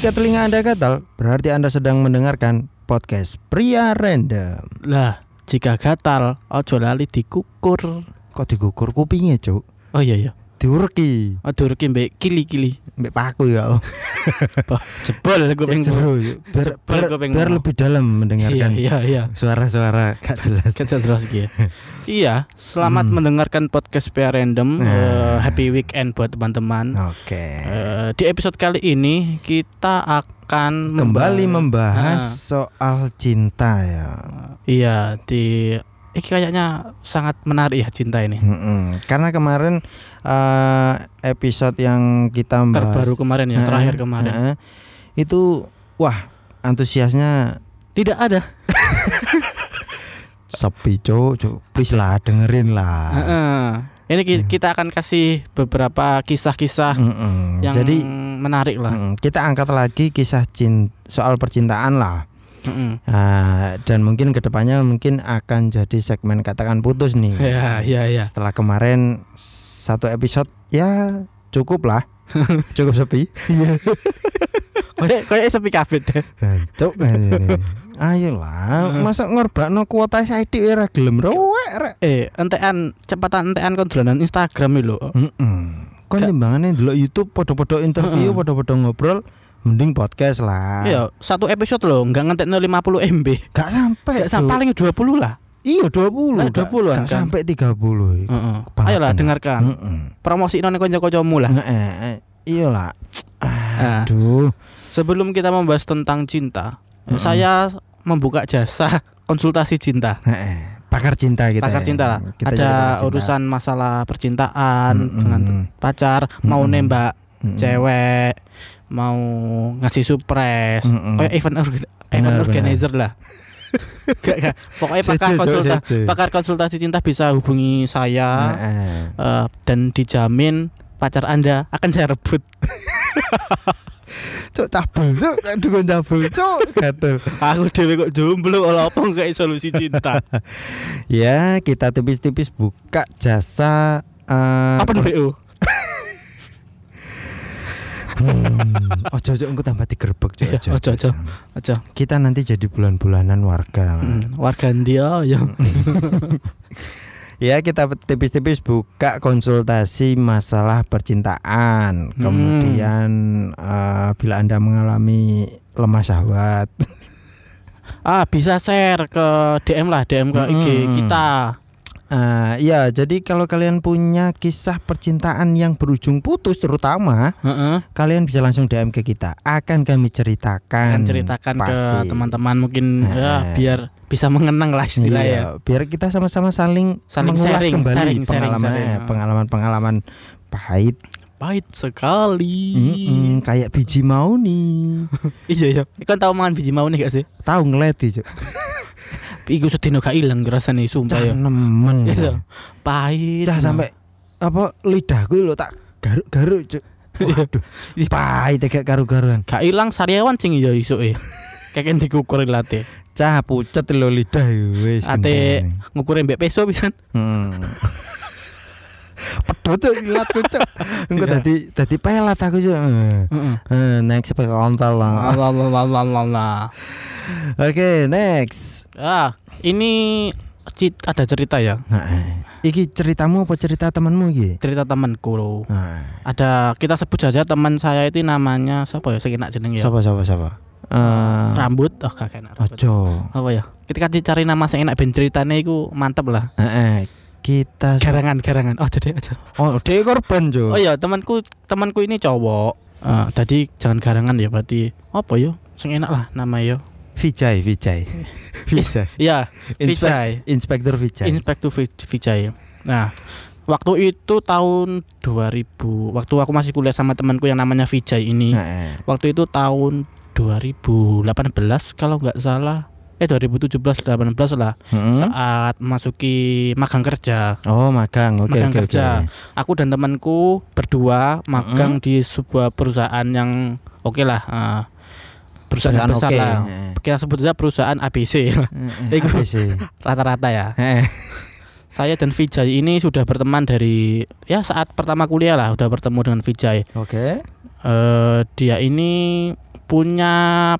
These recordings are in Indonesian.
Jika telinga Anda gatal, berarti Anda sedang mendengarkan podcast Pria Random. Lah, jika gatal, ojo lali dikukur. Kok digukur kupingnya, Cuk? Oh iya iya. Diureki. Aduh reki mbek kili-kili. Mbak paku ya. Jebol kuping Cek jero, biar, biar, biar lebih dalam Iya mendengarkan iya iya. suara-suara gak jelas. Kan terus gitu. iya, selamat Hmm. mendengarkan podcast PA Random. Nah. Eh, happy weekend buat teman-teman. Oke. Eh, di episode kali ini kita akan Kembali membahas Ah. soal cinta ya. Iya, di ini kayaknya sangat menarik ya cinta ini. Mm-mm. Karena kemarin eh, episode yang kita bahas Terbaru kemarin ya, Heeh, terakhir kemarin. heeh. itu wah antusiasnya Tidak ada. sepi cuk, cuk. please lah dengerin lah. Heeh. Ini ki- kita akan kasih beberapa kisah-kisah Mm-mm. yang Jadi menarik lah. mm, kita angkat lagi kisah cin soal percintaan lah. Mm-mm. Ah, dan mungkin ke depannya mungkin akan jadi segmen katakan putus nih. Ya, ya, ya. Setelah kemarin satu episode ya cukup lah, cukup sepi. Kayak kayak sepi kabeh deh. Cuk, ayolah, masa ngorbakno kuota saya era gelem rowek rek. Eh, entekan cepatan entekan kon dolanan Instagram iki lho. Heeh. Kon timbangane YouTube podo-podo interview, podo-podo ngobrol, mending podcast lah. Iya, satu episode loh, enggak ngentekno 50 MB. Gak sampai. Enggak sampai paling 20 lah. Iya 20 Lah, gak- 20-an gak kan. sampai 30 Heeh. Kebangetan Ayolah lah. dengarkan. Heeh. Promosi nang kanca-kancamu lah. Heeh, eh, Iya lah Ah. Aduh Sebelum kita membahas tentang cinta, Mm-mm. saya membuka jasa konsultasi cinta. Heeh. Pakar cinta kita Pakar ya. cinta lah. Kita Ada cinta. urusan masalah percintaan Mm-mm. dengan pacar, mau Mm-mm. nembak Mm-mm. cewek, mau ngasih surprise, Mm-mm. kayak event orga- event benar. organizer lah. Gak, gak. Pokoknya pakar Setuju, konsulta, setuju. pakar konsultasi cinta bisa hubungi saya Heeh. eh, dan dijamin pacar anda akan saya rebut. Cuk cabul cuk, dukun cabul cuk. Gatel. Aku dewe kok jomblo olah apa kayak solusi cinta. Ya, kita tipis-tipis buka jasa eh, apa nih BU? Ojo ojo engko tambah digerebek cuk. Iya, ojo, ojo. Kita nanti jadi bulan-bulanan warga. Hmm, warga dia ya. Ya kita tipis-tipis buka konsultasi masalah percintaan. Hmm. Kemudian eh, bila anda mengalami lemah syahwat, Ah, bisa share ke DM lah, DM ke IG Mm-mm. kita. Eh, ya jadi kalau kalian punya kisah percintaan yang berujung putus terutama, Heeh. kalian bisa langsung DM ke kita. Akan kami ceritakan. Akan ceritakan ke pasti. teman-teman mungkin Eh. ya biar bisa mengenang lah istilah Iya, ya. biar kita sama-sama saling, Saling mengulas sharing, kembali sharing, sharing, pengalaman sharing. eh, pengalaman-pengalaman pahit Pahit sekali. Mm-mm, kayak biji mau nih Iya ya. Kan tahu mangan biji mau nih gak sih? tahu ngeleti cuk Iku sedino gak ilang rasane sumpah ya. nemen Iya. Pahit. cah sampai apa lidahku lo tak garuk-garuk cuk waduh pahit kayak garu-garuan gak ilang sariawan sing ya iso e. Kayak dikukur late. cah pucet lo lidah ya, wis Ate ngukurin mbek peso pisan. hmm. pedot cuk ilatku cuk engko Iya. dadi dadi pelat aku cuk Eh, Heeh. eh, naik sepeda ontel lah Allah Allah Allah Allah. Oke, next. Ah, ini ada cerita ya. Nah, eh. iki ceritamu apa cerita temanmu iki? Cerita temanku loh. Nah, Ada kita sebut saja teman saya itu namanya siapa ya? Saya enak jeneng ya. siapa siapa siapa? Eh, Rambut. Oh, kakek enak rambut. ojo. Apa ya? Ketika dicari nama saya enak ben ceritanya itu mantep lah. Eh, eh, kita Garangan, garangan. Oh, jadi aja. Oh, dia korban, Jo. Oh iya, temanku temanku ini cowok. Eh, tadi jangan garangan ya berarti apa yo? Sing enak lah nama yo. Vijay, Vijay. Vijay. Iya, Inspek- Vijay. Inspektur Vijay. Inspektur Vi- Vijay. Nah, waktu itu tahun 2000 waktu aku masih kuliah sama temanku yang namanya Vijay ini Heeh. waktu itu tahun 2018 kalau nggak salah eh 2017 18 lah Mm-mm. saat masuki magang kerja Oh, magang. Oke, Magang oke, oke. kerja. aku dan temanku berdua magang di sebuah perusahaan yang oke lah eh, perusahaan, yang besar oke. lah kita sebut saja perusahaan ABC. ABC. rata-rata ya saya dan Vijay ini sudah berteman dari ya saat pertama kuliah lah udah bertemu dengan Vijay Oke. eh dia ini punya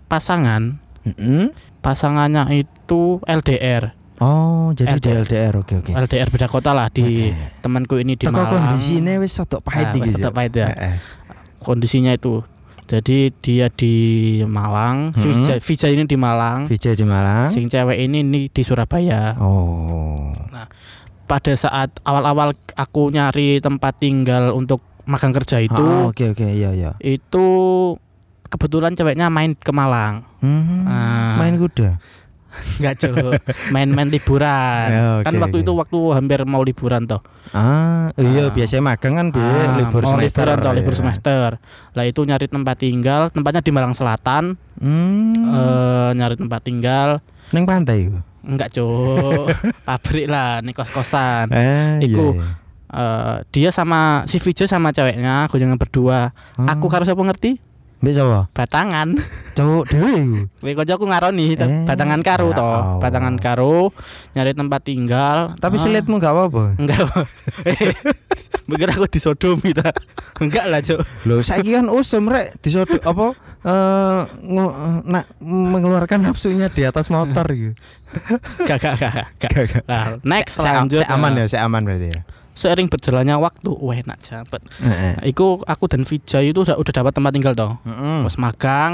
pasangan Mm-mm. Pasangannya itu LDR Oh, jadi di LDR. LDR. Oke, oke. LDR beda kota lah di Heeh. temanku ini di Teko Malang kondisine wis rodok pahit Nah, wis Cuk. pahit ya. Heeh. kondisinya itu jadi dia di Malang si Mm-mm. Vijay, Vijay ini di Malang Vijay di Malang. sing cewek ini ini di Surabaya Oh. pada saat awal-awal aku nyari tempat tinggal untuk magang kerja itu Ah, Oke, oke. Iya, iya. itu kebetulan ceweknya main ke Malang Hmm, Ah. main kuda. Enggak cuy main-main liburan Ya, kan oke, waktu oke. itu waktu hampir mau liburan toh Ah, iya Ah. biasanya magang kan bi Ah, libur mau semester. liburan toh libur ya. semester lah itu nyari tempat tinggal tempatnya di Malang Selatan Hmm. eh nyari tempat tinggal Neng pantai iku. enggak cuy pabrik lah nih kos-kosan Eh, Iku. iya, iya. Eh, dia sama si Vijay sama ceweknya aku jangan berdua Ah. aku karo siapa ngerti Mbak sapa? batangan Cowok dhewe iku. Kowe kanca aku ngaroni Eh, batangan karo ya toh Allah. batangan karo nyari tempat tinggal Tapi Ah. selitmu gak apa-apa. Enggak. Mikir aku disodomi ta. Enggak lah, Cuk. Loh, saiki kan usum rek disodo apa eh nak mengeluarkan nafsunya di atas motor gitu. Gak, gak, gak, gak. Nah, next se- aman ya, saya aman berarti ya. Seiring berjalannya waktu, wah enak cepet. Heeh. Nah, Iku aku dan Vijay itu udah, udah dapat tempat tinggal toh. Pas magang.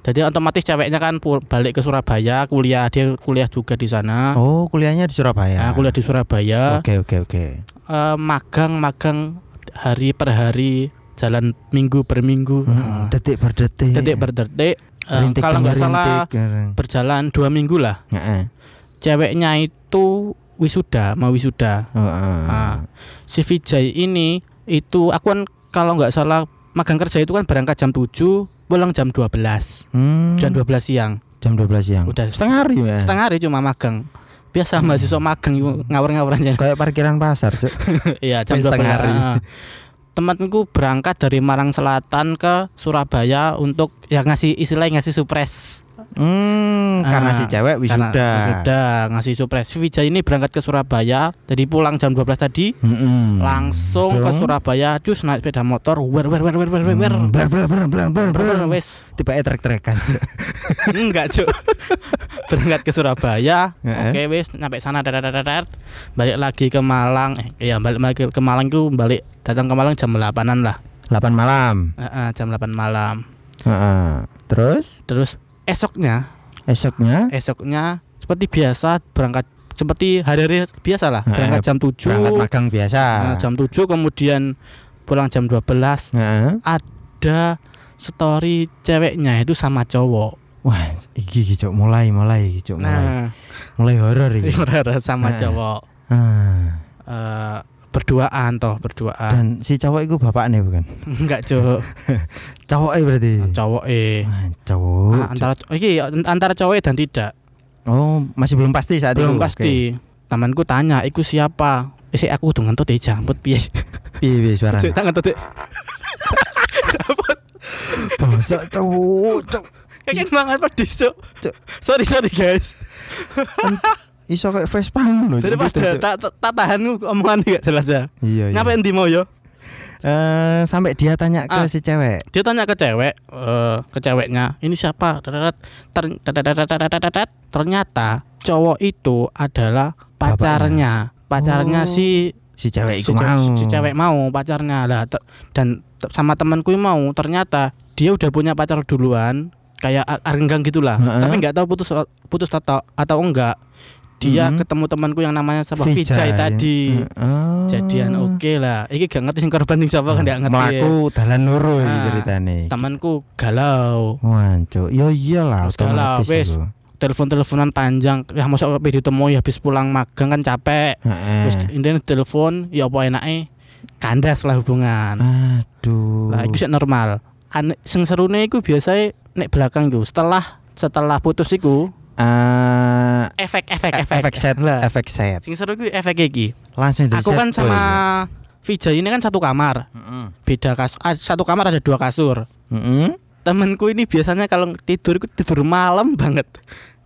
Jadi otomatis ceweknya kan balik ke Surabaya, kuliah dia kuliah juga di sana. Oh, kuliahnya di Surabaya. Nah, kuliah di Surabaya. Oke, oke, oke. Eh, magang magang hari per hari, jalan minggu per minggu. Hmm, Nah, Detik per detik. detik per detik. Rintik kalau nggak salah rintik, berjalan dua minggu lah. Heeh. Ceweknya itu wisuda, mau wisuda. Heeh. Ah. Si Vijay ini itu aku kan kalau nggak salah magang kerja itu kan berangkat jam 7 pulang jam 12 Hmm, jam 12 siang jam 12 siang. Udah. setengah hari ya. setengah hari cuma magang biasa mahasiswa magang itu ngawur-ngawur aja Kayak parkiran pasar, Cuk. iya jam Setengah 12 hari. Ah. temanku berangkat dari Malang Selatan ke Surabaya untuk ya ngasih istilahnya ngasih surprise Hmm, karena Ah, si cewek Karena wisuda. wisuda ngasih surprise si ini berangkat ke Surabaya jadi pulang jam 12 tadi Mm-mm. langsung ke Langsung. Surabaya cus naik sepeda motor wer wer wer wer wer wer wer Hmm, blar blar blar Wer, wer, blar. wes Tiba trek-trekan. Cuk. enggak cuk berangkat ke Surabaya oke wes nyampe sana dadat dadat, dadat. balik lagi ke Malang eh iya balik lagi ke Malang itu balik datang ke Malang jam 8an lah 8 malam. Eh, eh, jam 8 malam Heeh. Terus terus esoknya esoknya esoknya seperti biasa berangkat seperti hari-hari biasa lah Heeh, berangkat jam 7 berangkat magang biasa. Nah, jam 7 kemudian pulang jam 12 Heeh. ada story ceweknya itu sama cowok Wah, iki Cuk, mulai mulai iki, Cuk, mulai. nah Mulai horor iki. sama Nah. cowok Ah. Eh, berduaan toh berduaan Dan si cowok itu bapaknya bukan? enggak cowok Cowoknya berarti. cowok eh Wah, cowok. Ah, antara iki antara cowok dan tidak Oh, masih belum pasti saat belum itu. pasti temanku tanya iku siapa Eh, aku dengan tuh jambut piye. Piye piye suara? Tangan tuh Bosok cowok, cuk. kayak mangan pedis Cuk. sorry sorry guys iso kayak Vespa ngono. pada, tak tak tahan omongan gak jelas ya. Iya. iya. ngapain endi mau yo? Eh sampai dia tanya ke ah. si cewek. Dia tanya ke cewek, eh, ke ceweknya, ini siapa? Ternyata cowok itu adalah pacarnya, pacarnya oh. si si cewek itu mau. Si, cewek mau pacarnya lah. Dan sama temanku mau, ternyata dia udah punya pacar duluan, kayak arenggang gitulah. Uh -huh. Tapi nggak tahu putus putus atau atau enggak dia Mhm. ketemu temanku yang namanya siapa? Vijay, tadi. Oh. jadian oke lah. Iki gak ngerti sing korban sing siapa kan gak ngerti. Melaku dalan loro iki Ah, ceritane. temanku galau. Wancuk, yo iyalah Terus galau, otomatis wes. telepon-teleponan panjang. Ya masuk ke ditemui habis pulang magang kan capek. Terus Heeh. intinya telepon ya apa enaknya kandas lah hubungan. Aduh. lah itu sih normal. Ane, sing serune iku biasanya nek belakang tuh setelah setelah putus iku Eh, efek efek e- efek efek set, lah efek set. sing seru iku efek iki Langsung aku set kan sama Vijay ini kan satu kamar Heeh. beda kasur satu kamar ada dua kasur Heeh. temenku ini biasanya kalau tidur itu tidur malam banget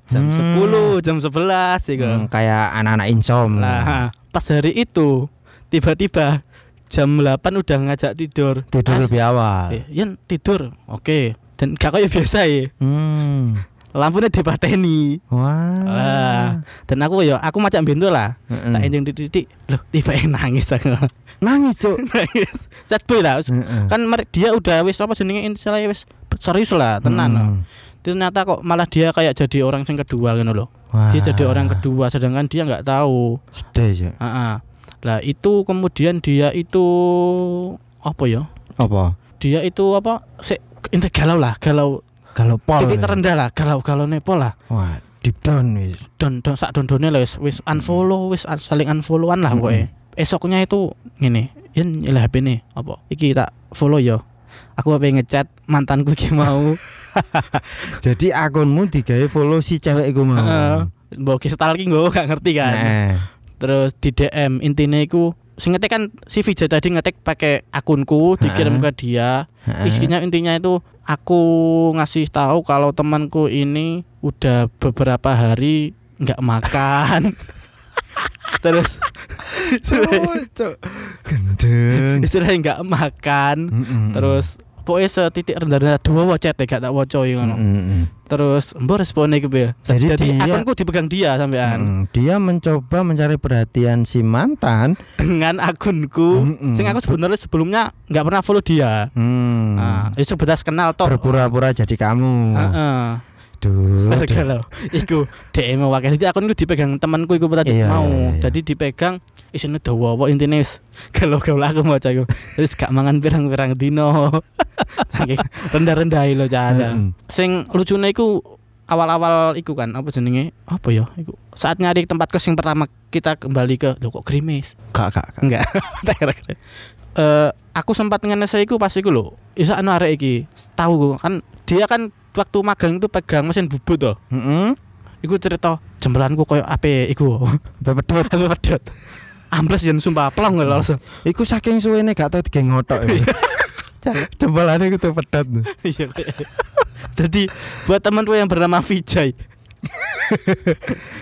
jam Hmm. 10 jam 11 gitu Hmm, kayak anak-anak insom. Lah, pas hari itu tiba-tiba jam 8 udah ngajak tidur. Tidur As- lebih awal. Eh, Yan tidur. Oke. Dan gak kayak biasa ya. Hmm. Lampunya dipateni. Wah. Lah, dan aku ya aku macam bintu lah. Heeh. Tak enjing titik. Loh, tiba nangis aku. Nangis, Cuk. nangis. Chat boy lah. Heeh. Kan mer- dia udah wis apa jenenge istilahnya wis serius lah, tenan loh. Hmm. Ternyata kok malah dia kayak jadi orang yang kedua gitu loh. Wah. Dia jadi orang kedua sedangkan dia nggak tahu. Sedih, Cuk. Ah, ah. Lah itu kemudian dia itu apa ya? Apa? Dia itu apa? Sik galau lah, galau. Kalau pol. Titik terendah lah, galau galau nepo lah. Wah, deep down wis. Don don sak don lah wis wis unfollow, wis un- saling unfollowan lah pokoknya. Esoknya itu gini, yen nyelah HP nih apa? Iki tak follow yo. Aku apa ngechat mantanku iki mau. Jadi akunmu digawe follow si cewek iku mau. Heeh. Mbok ki stalking gue gak ngerti kan. Nah. Terus di DM intinya iku sing ngetik kan si Vijay tadi ngetik pakai akunku dikirim ke dia isinya intinya itu aku ngasih tahu kalau temanku ini udah beberapa hari nggak makan terus istilahnya-. Gendeng. nggak makan Mm-mm. terus pokoknya setitik rendah-rendah dua wocet ya gak tak wocoy ngono Mm-mm. terus mbok responnya gitu ya Jadi jadi, dia- akunku dipegang dia sampean Mm, dia mencoba mencari perhatian si mantan. dengan akunku Mm-mm. sing aku sebenarnya sebelumnya nggak pernah follow dia Hmm. nah itu sebelas kenal toh Berpura-pura jadi kamu. Heeh. Duh. Ser duh. galau. Iku DM wakil jadi akun itu dipegang temanku iku tadi Iya, mau. iya, iya. Jadi dipegang isine dawa intine wis galau galau aku maca iku. Terus gak mangan pirang-pirang dino. Saking rendah-rendah lho cara. Mm-mm. Sing lucune iku awal-awal iku kan apa jenenge? Apa ya? Iku saat nyari tempat kos yang pertama kita kembali ke lho kok grimis. Kak, kak, kak. Enggak. Tak kira-kira. Eh aku sempat ngenes iku pas iku lho. Isa anu arek iki. Tahu kan dia kan waktu magang itu pegang mesin bubut toh. Heeh. Iku cerita jembelanku koyo ape iku. Bepedot. Ape pedot. Ambles yen sumpah plong lho langsung. Iku saking suwene gak tau digawe ya. Iku tuh pedot. Iya. Jadi buat temanku yang bernama Vijay,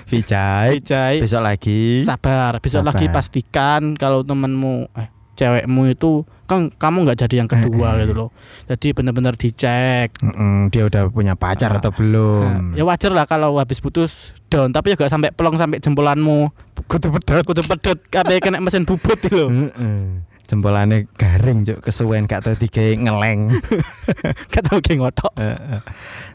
Vijay. Vijay Besok lagi. sabar, besok Sabar. lagi pastikan kalau temanmu eh cewekmu itu kan kamu nggak jadi yang kedua Eh, eh. gitu loh. Jadi benar-benar dicek. Mm-mm, dia udah punya pacar Ah. atau belum? Nah, ya wajar lah kalau habis putus down, tapi juga sampai pelong sampai jempolanmu kudu pedot. kudu pedot kabeh kena mesin bubut gitu loh. Heeh. Jempolane garing cuk kesuwen gak tau digawe ngeleng. Gak tau ge ngotok. Heeh.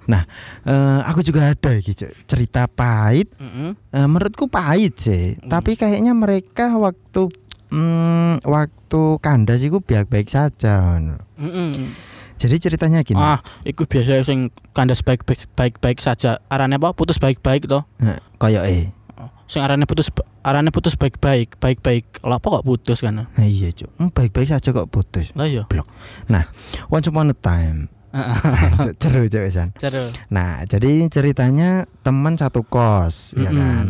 nah, eh, aku juga ada iki cuk cerita pahit. Heeh. Eh, menurutku pahit sih, Hmm. tapi kayaknya mereka waktu mm, waktu kandas itu baik-baik saja. Heeh. Jadi ceritanya gini. Ah, iku biasa sing kandas baik-baik baik-baik saja. Arane apa? Putus baik-baik toh. Koyo eh. Sing arane putus arane putus baik-baik, baik-baik. Lah apa kok putus kan? Nah, iya cuk. Hmm, baik-baik saja kok putus. Lah iya. Once upon a time. Ceru cuk. Nah, jadi ceritanya teman satu kos, ya Mm-mm. kan.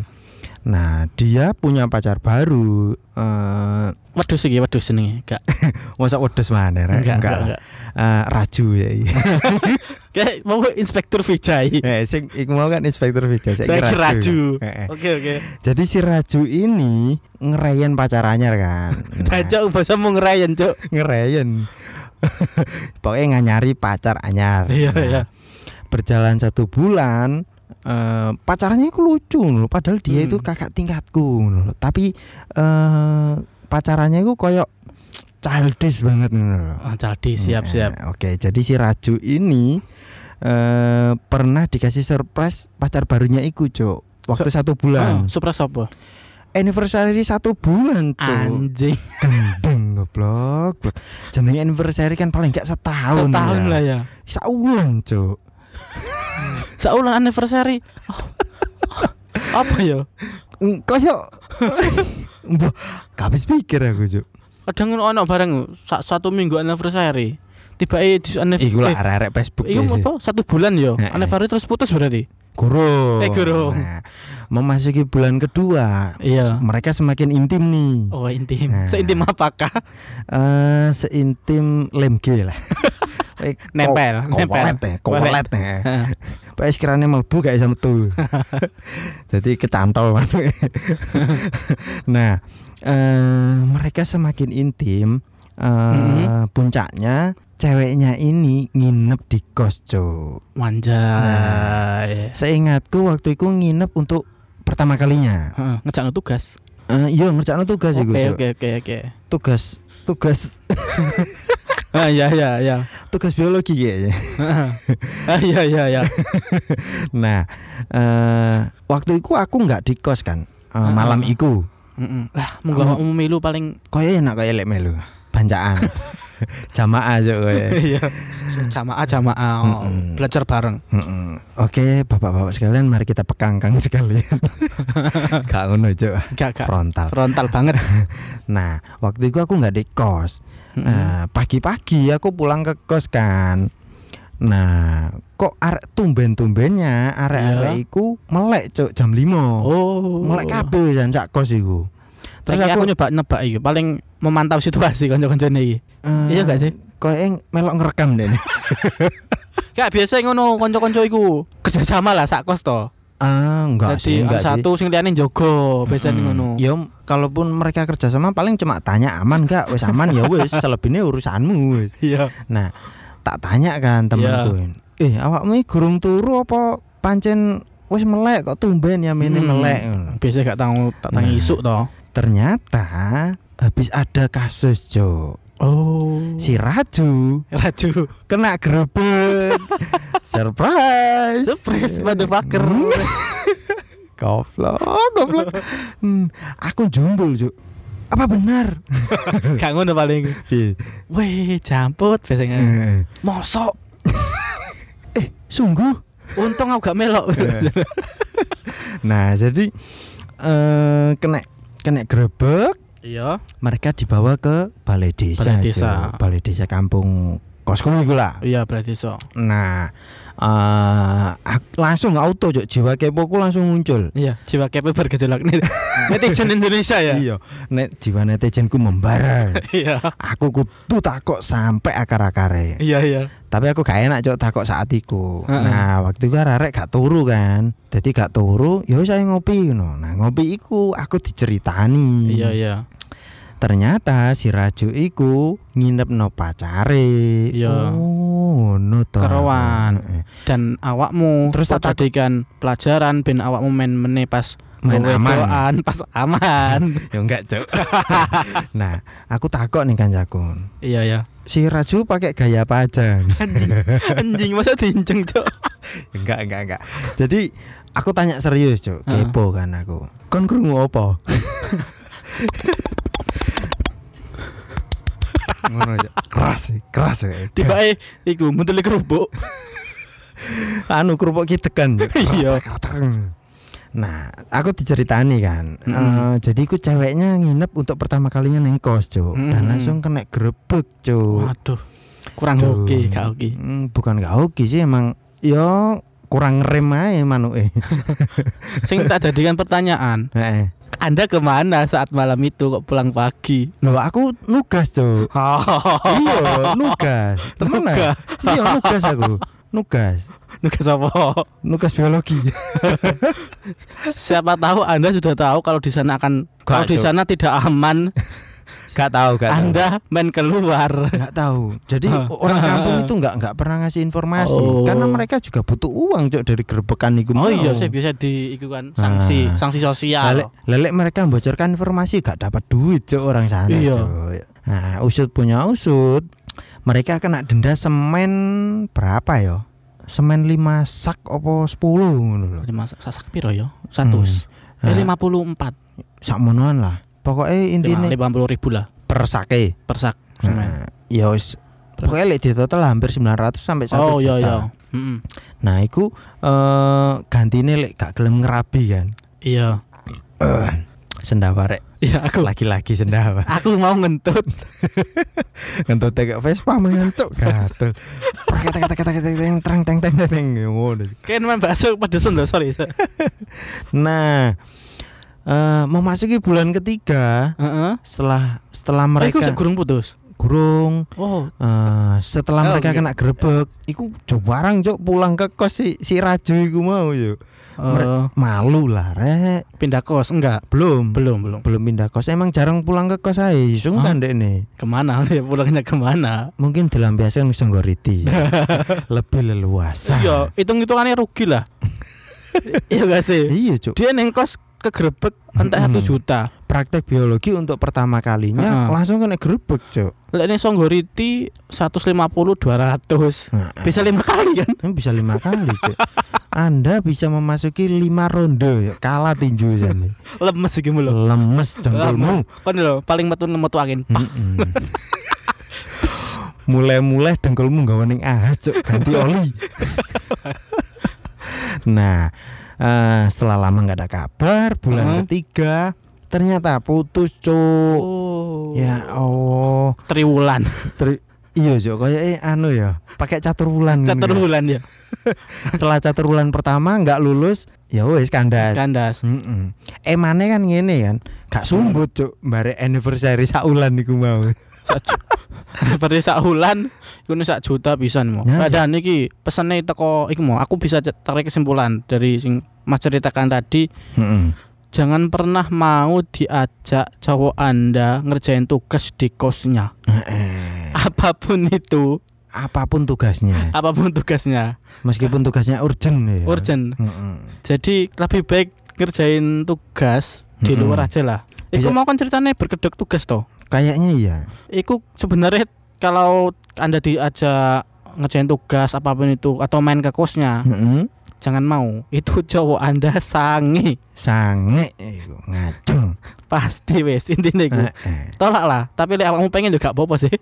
Nah, dia punya pacar baru. Eh, Wedhus iki, wedhus jenenge. Enggak. masa wedhus mana? Rek? Enggak, Enggak enggak. Eh, raju ya. Kayak mau Inspektur Vijay. eh, sing iku mau kan Inspektur Vijay, saya kira Raju. Eh, eh. Oke, oke. Jadi si Raju ini ngerayen pacarannya kan. Nah, Dajak bahasa mau ngerayen, Cuk. ngerayen. Pokoknya nganyari pacar anyar. Iya, Nah, iya. Berjalan satu bulan eh pacarnya itu lucu loh, padahal dia Hmm. itu kakak tingkatku loh. Tapi eh pacarannya itu koyok childish banget loh. Ah, jadi siap-siap. Nah, Oke, jadi si Raju ini eh pernah dikasih surprise pacar barunya iku, Cuk. Waktu satu Oh, bulan. surprise apa? Anniversary satu bulan, Cuk. Anjing. Gendeng goblok. Jenenge anniversary kan paling enggak setahun. Setahun lah ya. Saulan, Cuk. Saulan anniversary. Oh, Apa ya? Mm, Koyo Mbah, habis pikir aku, Cuk. Kadang ono bareng sa- satu minggu anniversary. Tiba eh di anniversary. Iku lah arek-arek Facebook Iya ya sih. apa? Satu bulan yo. Anniversary terus putus berarti. Gurung. Eh, gurung. Nah, memasuki bulan kedua. Iya. Mereka semakin intim nih. Oh intim. Nah. Seintim apakah? Eh, seintim lem G lah. Nempel, nempel. Kowelet ya, kowelet ya. Kirane mlebu gak bisa metu. Jadi kecantol nah, eh, mereka semakin intim. eh, Mhm. puncaknya ceweknya ini nginep di kos, Cuk. Wanjay. Seingatku waktu itu nginep untuk pertama kalinya. Heeh, ngejakno tugas. Eh, iya ngerjakan tugas iku, Oke oke oke oke. Tugas tugas Ah iya iya iya. tugas biologi kayaknya. Ah iya iya iya. Nah, eh waktu itu aku nggak di kos kan. Heeh. malam. Lah munggo Kamu- awakmu milu paling Koyo enak koyo lek melu. Bancaan. Jamaah aja koyo. iya. Jamaah jamaah oh, Mm-mm. belajar bareng. Mm-mm. Oke, bapak-bapak sekalian, mari kita pekangkang sekalian. Gak ngono, Cuk. Gak gak Frontal. frontal banget. Nah, waktu itu aku nggak di kos. Nah, pagi-pagi aku pulang ke kos kan. Nah, kok arek tumben-tumbennya arek-arek Iya. iku melek cuk jam 5. Oh. Melek kabeh jan sak kos iku. Terus aku, aku, nyoba nebak iki, paling memantau situasi kanca-kancane iki. eh, Iya gak sih? Kok yang melok ngerekam deh. Gak biasa ngono kanca-kanca iku kerjasama lah sak kos to. Ah, enggak sih, Jadi enggak sih. satu sing liyane jogo biasanya Mm-mm. ngono. Ya kalaupun mereka kerja sama paling cuma tanya aman gak? Wes aman ya wes, selebihnya urusanmu wes. Iya. Nah, tak tanya kan temanku. Eh, awakmu iki gurung turu apa pancen wis melek kok tumben ya mene Hmm. melek. Biasa gak tahu tak tangi Nah. isuk to. Ternyata habis ada kasus, Cuk. Oh. Si Raju Raju. kena grebek. Surprise. Surprise motherfucker. Hmm. Goblok, goblok. Hmm, aku jumbul, Cuk. Apa benar? Gak ngono paling. Weh, jamput biasanya. Eh, Mosok. eh, sungguh. Untung aku gak melok. Nah, jadi eh kena kena grebek, Iya. mereka dibawa ke balai desa. Balai desa. Balai desa kampung kosku iku lah. Iya, berarti so. Nah, eh ak- langsung auto Cuk. jiwa kepoku langsung muncul. Iya, jiwa kepo bergejolak nih. Netizen Indonesia ya. Iya, nek jiwa netizenku membara. Iya. aku kudu takok sampai akar-akare. Iya, iya. Tapi aku gak enak cok takok saat iku. Nah, waktu itu arek gak turu kan. Jadi gak turu, ya saya ngopi ngono. Nah, ngopi iku aku diceritani. Iya, iya. Ternyata si Raju iku nginep no pacare. Iya. Oh, ngono to. Heeh. Dan awakmu Terus tak jadikan pelajaran ben awakmu main meneh pas Main aman. doan, pas aman. Ya enggak, Cok. nah, aku takok nih kancaku. iya, iya. Si Raju pakai gaya apa aja? Anjing. Anjing masa dinceng, Cok. enggak, enggak, enggak. Jadi aku tanya serius, Cuk. Kepo kan aku. Kon krungu apa? Ngono. Keras, sih, keras ya. Tiba eh iku muntuli kerupuk. anu kerupuk ki tekan. Iya. Nah, aku diceritani kan. Mm-mm. Eh, jadi aku ceweknya nginep untuk pertama kalinya neng kos, Cuk. Dan Mm-mm. langsung kena grebek, Cuk. Waduh. Kurang oke, gak oke. Hmm, bukan gak oke sih emang yo kurang rem aja manuke. Sing tak jadikan pertanyaan, Heeh. Anda ke mana saat malam itu kok pulang pagi? Loh aku nugas cuk. Iya nugas. Temenan. Iya nugas aku. Nugas. Nugas apa? Nugas biologi. Siapa tahu Anda sudah tahu kalau di sana akan kalau di sana tidak aman, Gak tahu gak tahu Anda main keluar. Gak tahu Jadi orang kampung itu gak nggak pernah ngasih informasi Oh. Karena mereka juga butuh uang cuk Dari gerebekan itu Oh mau. iya, saya bisa di itu kan sanksi, Ah. sanksi sosial. Lelek, lelek mereka membocorkan informasi gak dapat duit cuk orang sana Iya. Nah usut punya usut Mereka kena denda semen berapa ya Semen 5 sak opo 10 ngono lho. Lima sasak piro ya? Satu. Hmm. Eh Nah, lima puluh empat. sakmonoan lah. Pokoknya intinya Lima puluh ribu lah per sake. per sak. Nah, ya wis pokoknya lek di total hampir 900 sampai 1 Oh juta iya iya. Mm-mm. nah iku eh gantine lek gak gelem ngerabi kan Iya. sendawa rek Iya aku laki-laki sendawa aku mau ngentut. ngentut kayak Vespa mengentuk Prek, tek, tek, tek, tek, tek, treng teng teng teng ngono Kayak main bakso pada sendo sorry. nah eh memasuki bulan ketiga Heeh. setelah setelah Mereka mereka gurung putus. gurung Oh, eh, setelah Oh, mereka oke. kena grebek iku coba barang cok pulang ke kos si, si Raju iku mau yo eh, malu lah rek pindah kos enggak? belum Belum, belum. belum pindah kos emang jarang pulang ke kos aja sungkan dek nih Ke mana? Dia pulangnya ke mana? mungkin dilampiaskan ke Songgoriti lebih leluasa Iya, hitung-hitungannya rugi lah. iya gak sih? iya cuk Dia neng kos kegerebek entah satu juta. praktek biologi untuk pertama kalinya Heeh. langsung kena grebek cuk. Lek ning Songgoriti 150 200. Nah, Bisa lima kali kan? Ini bisa lima kali cuk. Anda bisa memasuki lima ronde. Yuk, kalah tinju jane. Lemes iki lho. lemes dengkulmu. Kan lho paling metu metu angin. Mulai-mulai dengkulmu gak ning ahas cuk. Ganti oli. Nah eh, setelah lama nggak ada kabar bulan Heeh. ketiga ternyata putus cuk Oh. ya oh triwulan. Ter- iya cuk kayak eh, anu ya pakai catur bulan Catur bulan ya. setelah catur bulan pertama nggak lulus ya wes kandas Kandas. Mm-mm. Emane kan ngene kan, gak sumbut cuk, bare anniversary saulan niku mau. Seperti sak bulan iku sak juta pisan mau. Ya, Padahal niki pesene teko iku mau aku bisa tarik kesimpulan dari sing Mas ceritakan tadi Heeh. jangan pernah mau diajak cowok Anda ngerjain tugas di kosnya. Apa pun itu, Apa pun tugasnya, apa pun tugasnya, meskipun tugasnya urgent ya. urgent. Heeh. Jadi lebih baik ngerjain tugas di luar aja lah. Iku mau kan ceritanya berkedok tugas toh. Kayaknya iya. Iku sebenarnya kalau anda diajak ngerjain tugas apa pun itu atau main ke kosnya, Heeh. jangan mau. Itu cowok anda sangi Sange iku ngaceng. pasti wes intinya iku. Heeh. Tolak lah. Tapi lek kamu pengen juga apa sih.